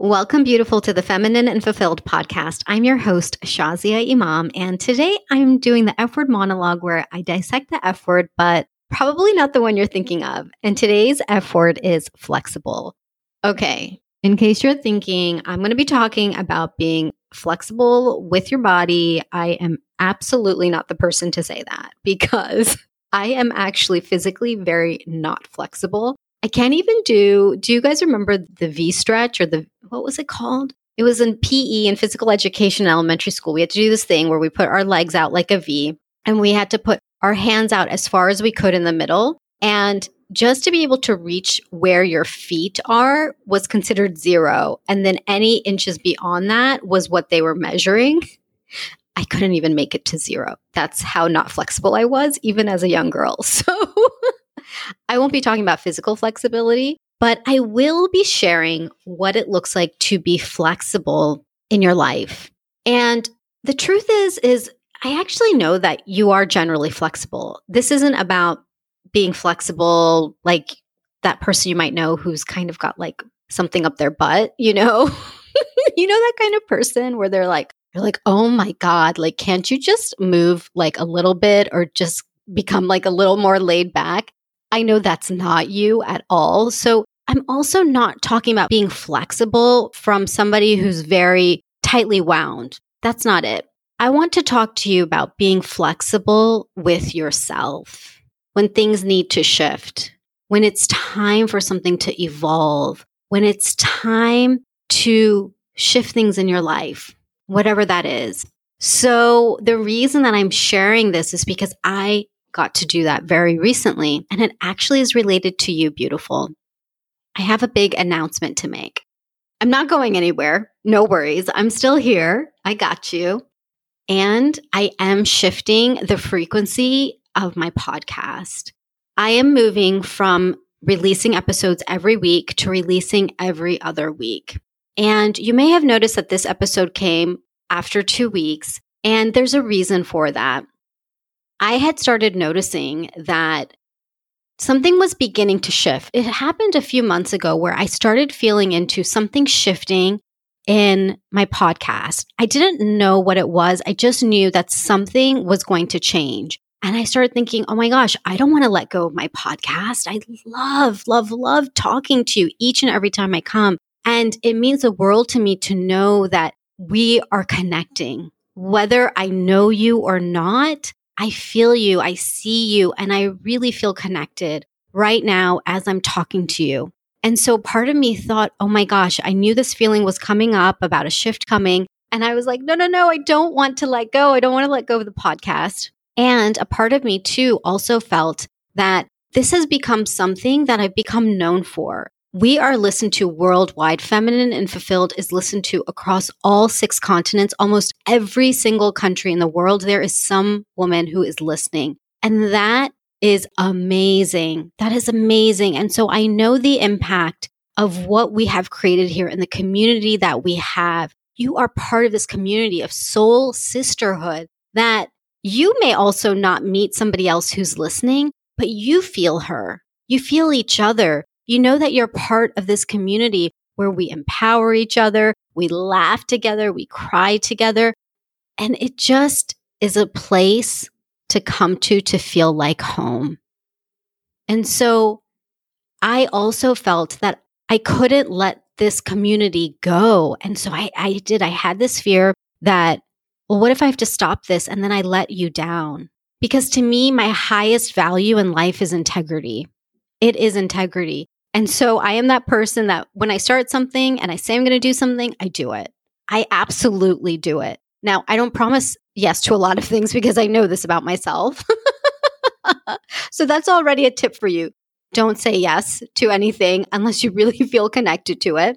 Welcome, beautiful, to the Feminine and Fulfilled podcast. I'm your host, Shazia Imam, and today I'm doing the F word monologue where I dissect the F word, but probably not the one you're thinking of. And today's F word is flexible. Okay, in case you're thinking, I'm going to be talking about being flexible with your body. I am absolutely not the person to say that because I am actually physically very not flexible. I can't even do. Do you guys remember the V stretch or the what was it called? It was in PE and physical education in elementary school. We had to do this thing where we put our legs out like a V and we had to put our hands out as far as we could in the middle. And just to be able to reach where your feet are was considered zero. And then any inches beyond that was what they were measuring. I couldn't even make it to zero. That's how not flexible I was, even as a young girl. So I won't be talking about physical flexibility, but I will be sharing what it looks like to be flexible in your life. And the truth is is I actually know that you are generally flexible. This isn't about being flexible like that person you might know who's kind of got like something up their butt, you know? you know that kind of person where they're like you're like, "Oh my god, like can't you just move like a little bit or just become like a little more laid back?" I know that's not you at all. So I'm also not talking about being flexible from somebody who's very tightly wound. That's not it. I want to talk to you about being flexible with yourself when things need to shift, when it's time for something to evolve, when it's time to shift things in your life, whatever that is. So the reason that I'm sharing this is because I got to do that very recently, and it actually is related to you, beautiful. I have a big announcement to make. I'm not going anywhere. No worries. I'm still here. I got you. And I am shifting the frequency of my podcast. I am moving from releasing episodes every week to releasing every other week. And you may have noticed that this episode came after two weeks, and there's a reason for that. I had started noticing that something was beginning to shift. It happened a few months ago where I started feeling into something shifting in my podcast. I didn't know what it was. I just knew that something was going to change. And I started thinking, oh my gosh, I don't want to let go of my podcast. I love, love, love talking to you each and every time I come. And it means the world to me to know that we are connecting. Whether I know you or not, I feel you, I see you, and I really feel connected right now as I'm talking to you. And so part of me thought, oh my gosh, I knew this feeling was coming up about a shift coming. And I was like, no, no, no, I don't want to let go. I don't want to let go of the podcast. And a part of me too also felt that this has become something that I've become known for. We are listened to worldwide. Feminine and Fulfilled is listened to across all six continents. Almost every single country in the world, there is some woman who is listening. And that is amazing. That is amazing. And so I know the impact of what we have created here in the community that we have. You are part of this community of soul sisterhood that you may also not meet somebody else who's listening, but you feel her. You feel each other. You know that you're part of this community where we empower each other, we laugh together, we cry together. And it just is a place to come to to feel like home. And so I also felt that I couldn't let this community go. And so I, I did. I had this fear that, well, what if I have to stop this and then I let you down? Because to me, my highest value in life is integrity. It is integrity. And so I am that person that when I start something and I say I'm going to do something, I do it. I absolutely do it. Now, I don't promise yes to a lot of things because I know this about myself. so that's already a tip for you. Don't say yes to anything unless you really feel connected to it.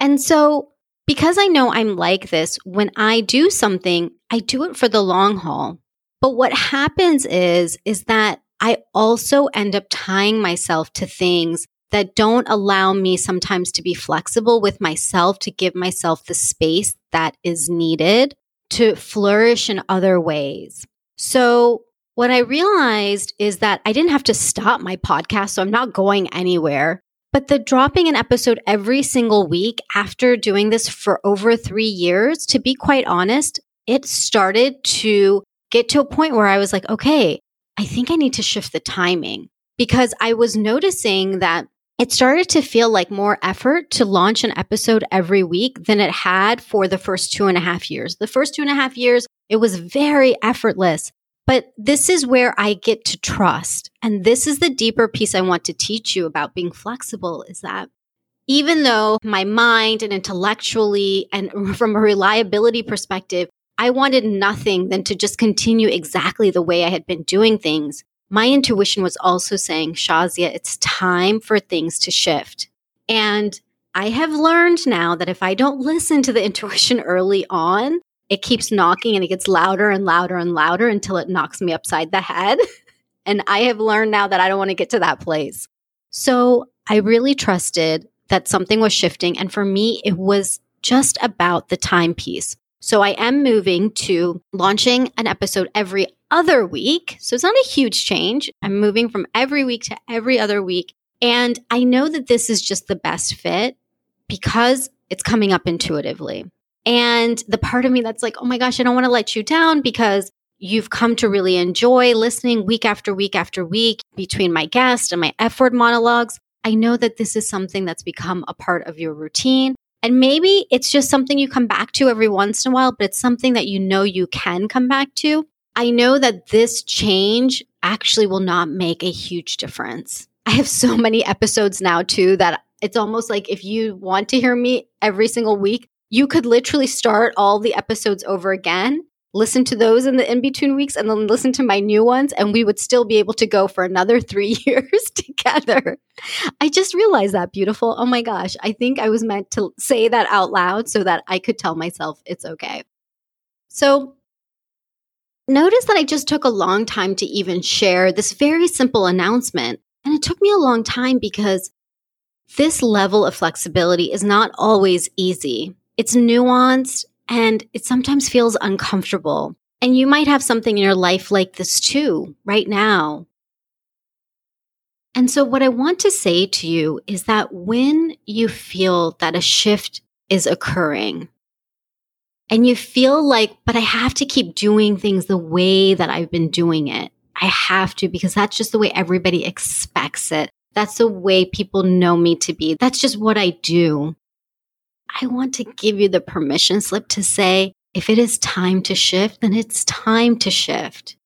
And so, because I know I'm like this, when I do something, I do it for the long haul. But what happens is, is that I also end up tying myself to things that don't allow me sometimes to be flexible with myself, to give myself the space that is needed to flourish in other ways. So, what I realized is that I didn't have to stop my podcast. So, I'm not going anywhere. But the dropping an episode every single week after doing this for over three years, to be quite honest, it started to get to a point where I was like, okay, I think I need to shift the timing because I was noticing that it started to feel like more effort to launch an episode every week than it had for the first two and a half years. The first two and a half years, it was very effortless. But this is where I get to trust. And this is the deeper piece I want to teach you about being flexible is that even though my mind and intellectually and from a reliability perspective, I wanted nothing than to just continue exactly the way I had been doing things. My intuition was also saying, Shazia, it's time for things to shift. And I have learned now that if I don't listen to the intuition early on, it keeps knocking and it gets louder and louder and louder until it knocks me upside the head. and I have learned now that I don't want to get to that place. So I really trusted that something was shifting. And for me, it was just about the timepiece. So I am moving to launching an episode every other week. So it's not a huge change. I'm moving from every week to every other week. And I know that this is just the best fit because it's coming up intuitively. And the part of me that's like, oh my gosh, I don't want to let you down because you've come to really enjoy listening week after week after week between my guest and my F word monologues. I know that this is something that's become a part of your routine. And maybe it's just something you come back to every once in a while, but it's something that you know you can come back to. I know that this change actually will not make a huge difference. I have so many episodes now, too, that it's almost like if you want to hear me every single week, you could literally start all the episodes over again, listen to those in the in between weeks, and then listen to my new ones, and we would still be able to go for another three years together. I just realized that beautiful. Oh my gosh. I think I was meant to say that out loud so that I could tell myself it's okay. So, notice that I just took a long time to even share this very simple announcement. And it took me a long time because this level of flexibility is not always easy. It's nuanced and it sometimes feels uncomfortable. And you might have something in your life like this too, right now. And so, what I want to say to you is that when you feel that a shift is occurring and you feel like, but I have to keep doing things the way that I've been doing it, I have to because that's just the way everybody expects it. That's the way people know me to be. That's just what I do. I want to give you the permission slip to say, if it is time to shift, then it's time to shift.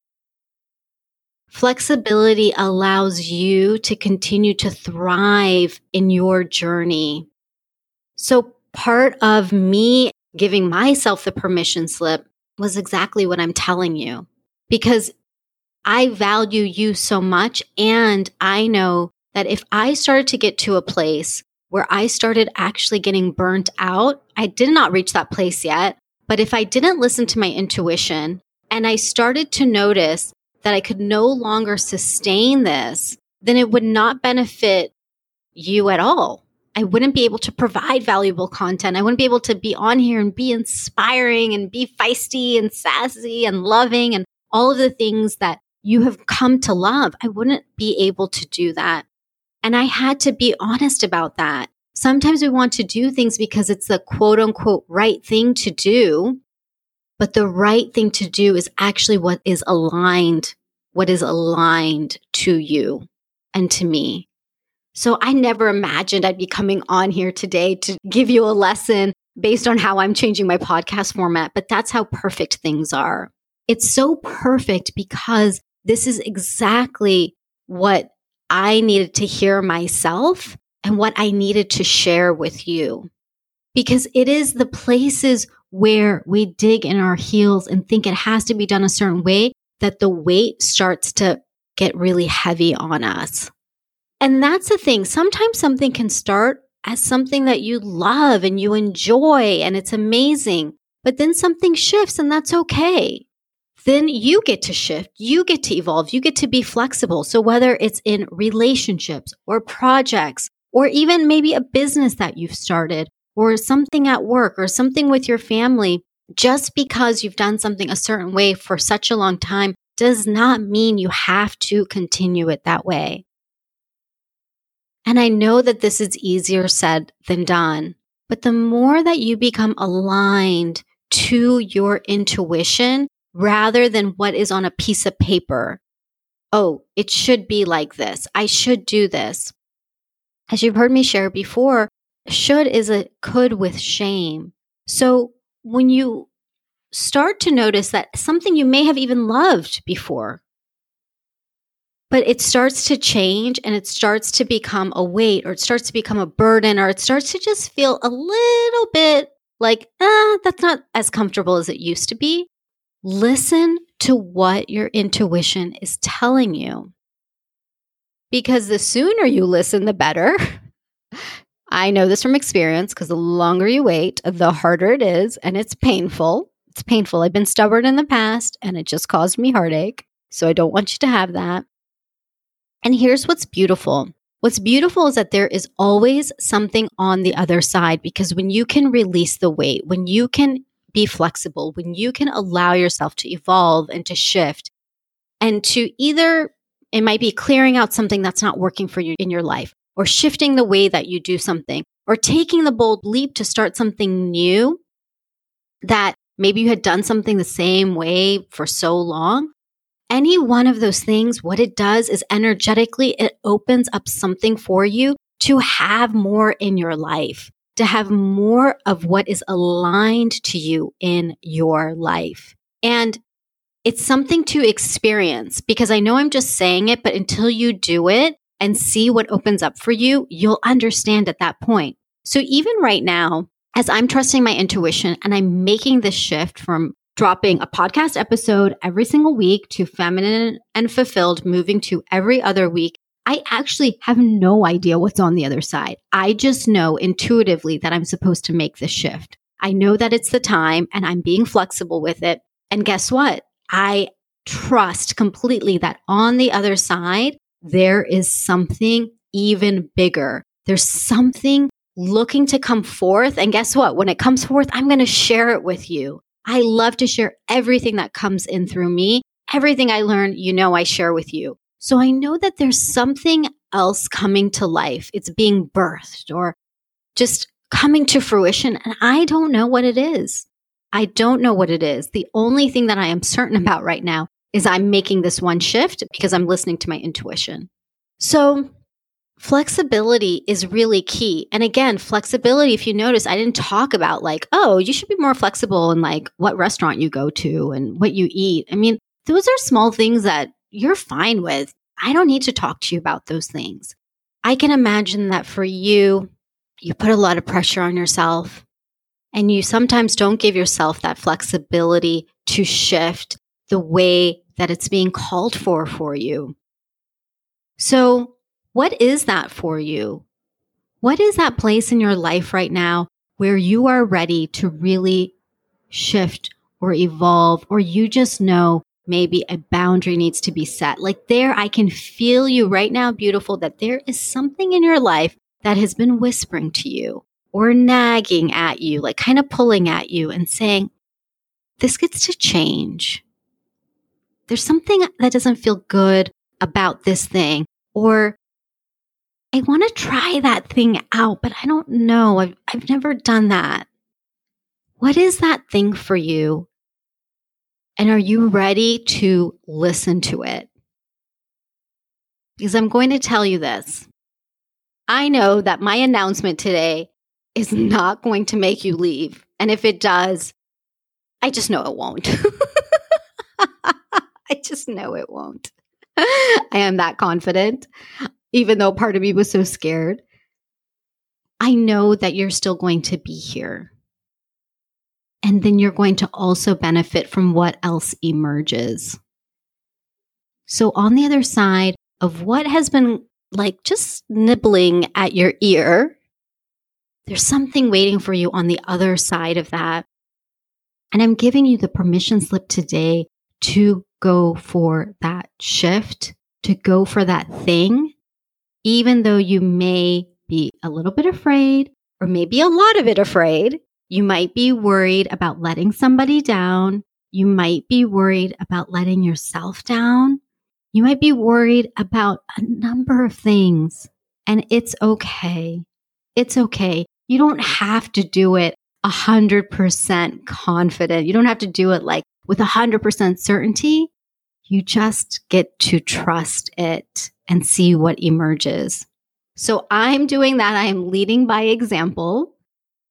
Flexibility allows you to continue to thrive in your journey. So part of me giving myself the permission slip was exactly what I'm telling you because I value you so much. And I know that if I started to get to a place where I started actually getting burnt out. I did not reach that place yet, but if I didn't listen to my intuition and I started to notice that I could no longer sustain this, then it would not benefit you at all. I wouldn't be able to provide valuable content. I wouldn't be able to be on here and be inspiring and be feisty and sassy and loving and all of the things that you have come to love. I wouldn't be able to do that. And I had to be honest about that. Sometimes we want to do things because it's the quote unquote right thing to do. But the right thing to do is actually what is aligned, what is aligned to you and to me. So I never imagined I'd be coming on here today to give you a lesson based on how I'm changing my podcast format, but that's how perfect things are. It's so perfect because this is exactly what I needed to hear myself and what I needed to share with you. Because it is the places where we dig in our heels and think it has to be done a certain way that the weight starts to get really heavy on us. And that's the thing. Sometimes something can start as something that you love and you enjoy and it's amazing, but then something shifts and that's okay then you get to shift, you get to evolve, you get to be flexible. So whether it's in relationships or projects, or even maybe a business that you've started, or something at work, or something with your family, just because you've done something a certain way for such a long time does not mean you have to continue it that way. And I know that this is easier said than done, but the more that you become aligned to your intuition rather than what is on a piece of paper, oh, it should be like this. I should do this. As you've heard me share before, should is a could with shame. So when you start to notice that something you may have even loved before, but it starts to change and it starts to become a weight or it starts to become a burden or it starts to just feel a little bit like, ah, that's not as comfortable as it used to be. Listen to what your intuition is telling you. Because the sooner you listen, the better. I know this from experience because the longer you wait, the harder it is and it's painful. It's painful. I've been stubborn in the past and it just caused me heartache. So I don't want you to have that. And here's what's beautiful. What's beautiful is that there is always something on the other side because when you can release the weight, when you can be flexible, when you can allow yourself to evolve and to shift and to either, it might be clearing out something that's not working for you in your life or shifting the way that you do something or taking the bold leap to start something new that maybe you had done something the same way for so long. Any one of those things, what it does is energetically, it opens up something for you to have more in your life, to have more of what is aligned to you in your life. And it's something to experience because I know I'm just saying it, but until you do it and see what opens up for you, you'll understand at that point. So even right now, as I'm trusting my intuition and I'm making this shift from dropping a podcast episode every single week to feminine and fulfilled, moving to every other week. I actually have no idea what's on the other side. I just know intuitively that I'm supposed to make this shift. I know that it's the time and I'm being flexible with it. And guess what? I trust completely that on the other side, there is something even bigger. There's something looking to come forth. And guess what? When it comes forth, I'm going to share it with you. I love to share everything that comes in through me. Everything I learn, you know, I share with you. So I know that there's something else coming to life. It's being birthed or just coming to fruition. And I don't know what it is. I don't know what it is. The only thing that I am certain about right now is I'm making this one shift because I'm listening to my intuition. So Flexibility is really key. And again, flexibility, if you notice, I didn't talk about like, oh, you should be more flexible in like what restaurant you go to and what you eat. I mean, those are small things that you're fine with. I don't need to talk to you about those things. I can imagine that for you, you put a lot of pressure on yourself and you sometimes don't give yourself that flexibility to shift the way that it's being called for for you. So what is that for you? What is that place in your life right now where you are ready to really shift or evolve, or you just know maybe a boundary needs to be set? Like there, I can feel you right now, beautiful, that there is something in your life that has been whispering to you or nagging at you, like kind of pulling at you and saying, this gets to change. There's something that doesn't feel good about this thing, or I want to try that thing out, but I don't know. I've, I've never done that. What is that thing for you? And are you ready to listen to it? Because I'm going to tell you this. I know that my announcement today is not going to make you leave. And if it does, I just know it won't. I just know it won't. I am that confident even though part of me was so scared. I know that you're still going to be here. And then you're going to also benefit from what else emerges. So, on the other side of what has been like just nibbling at your ear, there's something waiting for you on the other side of that. And I'm giving you the permission slip today to go for that shift, to go for that thing even though you may be a little bit afraid or maybe a lot of it afraid, you might be worried about letting somebody down. You might be worried about letting yourself down. You might be worried about a number of things. And it's okay. It's okay. You don't have to do it 100% confident. You don't have to do it like with 100% certainty. You just get to trust it and see what emerges. So I'm doing that. I am leading by example.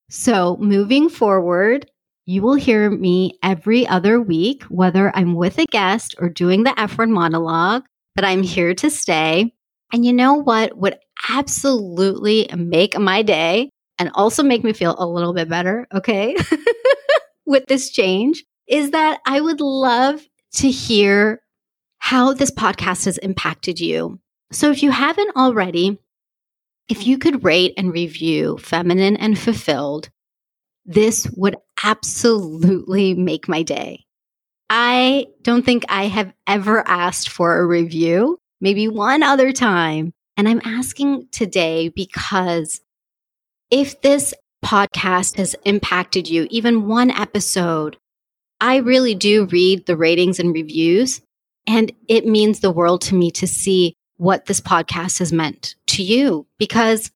So moving forward, you will hear me every other week, whether I'm with a guest or doing the word monologue, but I'm here to stay. And you know what would absolutely make my day and also make me feel a little bit better, okay, with this change is that I would love to hear how this podcast has impacted you. So if you haven't already, if you could rate and review Feminine and Fulfilled, this would absolutely make my day. I don't think I have ever asked for a review, maybe one other time. And I'm asking today because if this podcast has impacted you, even one episode, I really do read the ratings and reviews. And it means the world to me to see what this podcast has meant to you because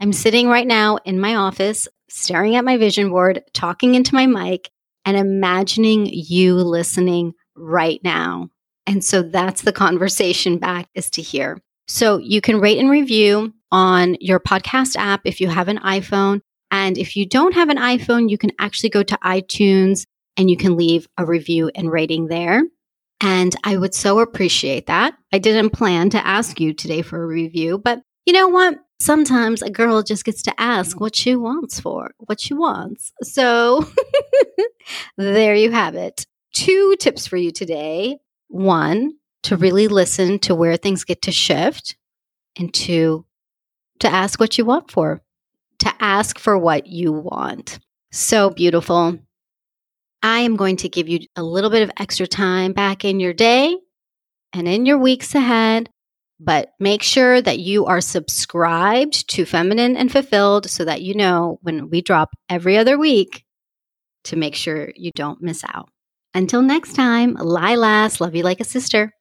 I'm sitting right now in my office, staring at my vision board, talking into my mic, and imagining you listening right now. And so that's the conversation back is to hear. So you can rate and review on your podcast app if you have an iPhone. And if you don't have an iPhone, you can actually go to iTunes and you can leave a review and rating there. And I would so appreciate that. I didn't plan to ask you today for a review, but you know what? Sometimes a girl just gets to ask what she wants for what she wants. So there you have it. Two tips for you today. One, to really listen to where things get to shift, and two, to ask what you want for, to ask for what you want. So beautiful. I am going to give you a little bit of extra time back in your day and in your weeks ahead, but make sure that you are subscribed to Feminine and Fulfilled so that you know when we drop every other week to make sure you don't miss out. Until next time, Lilas, love you like a sister.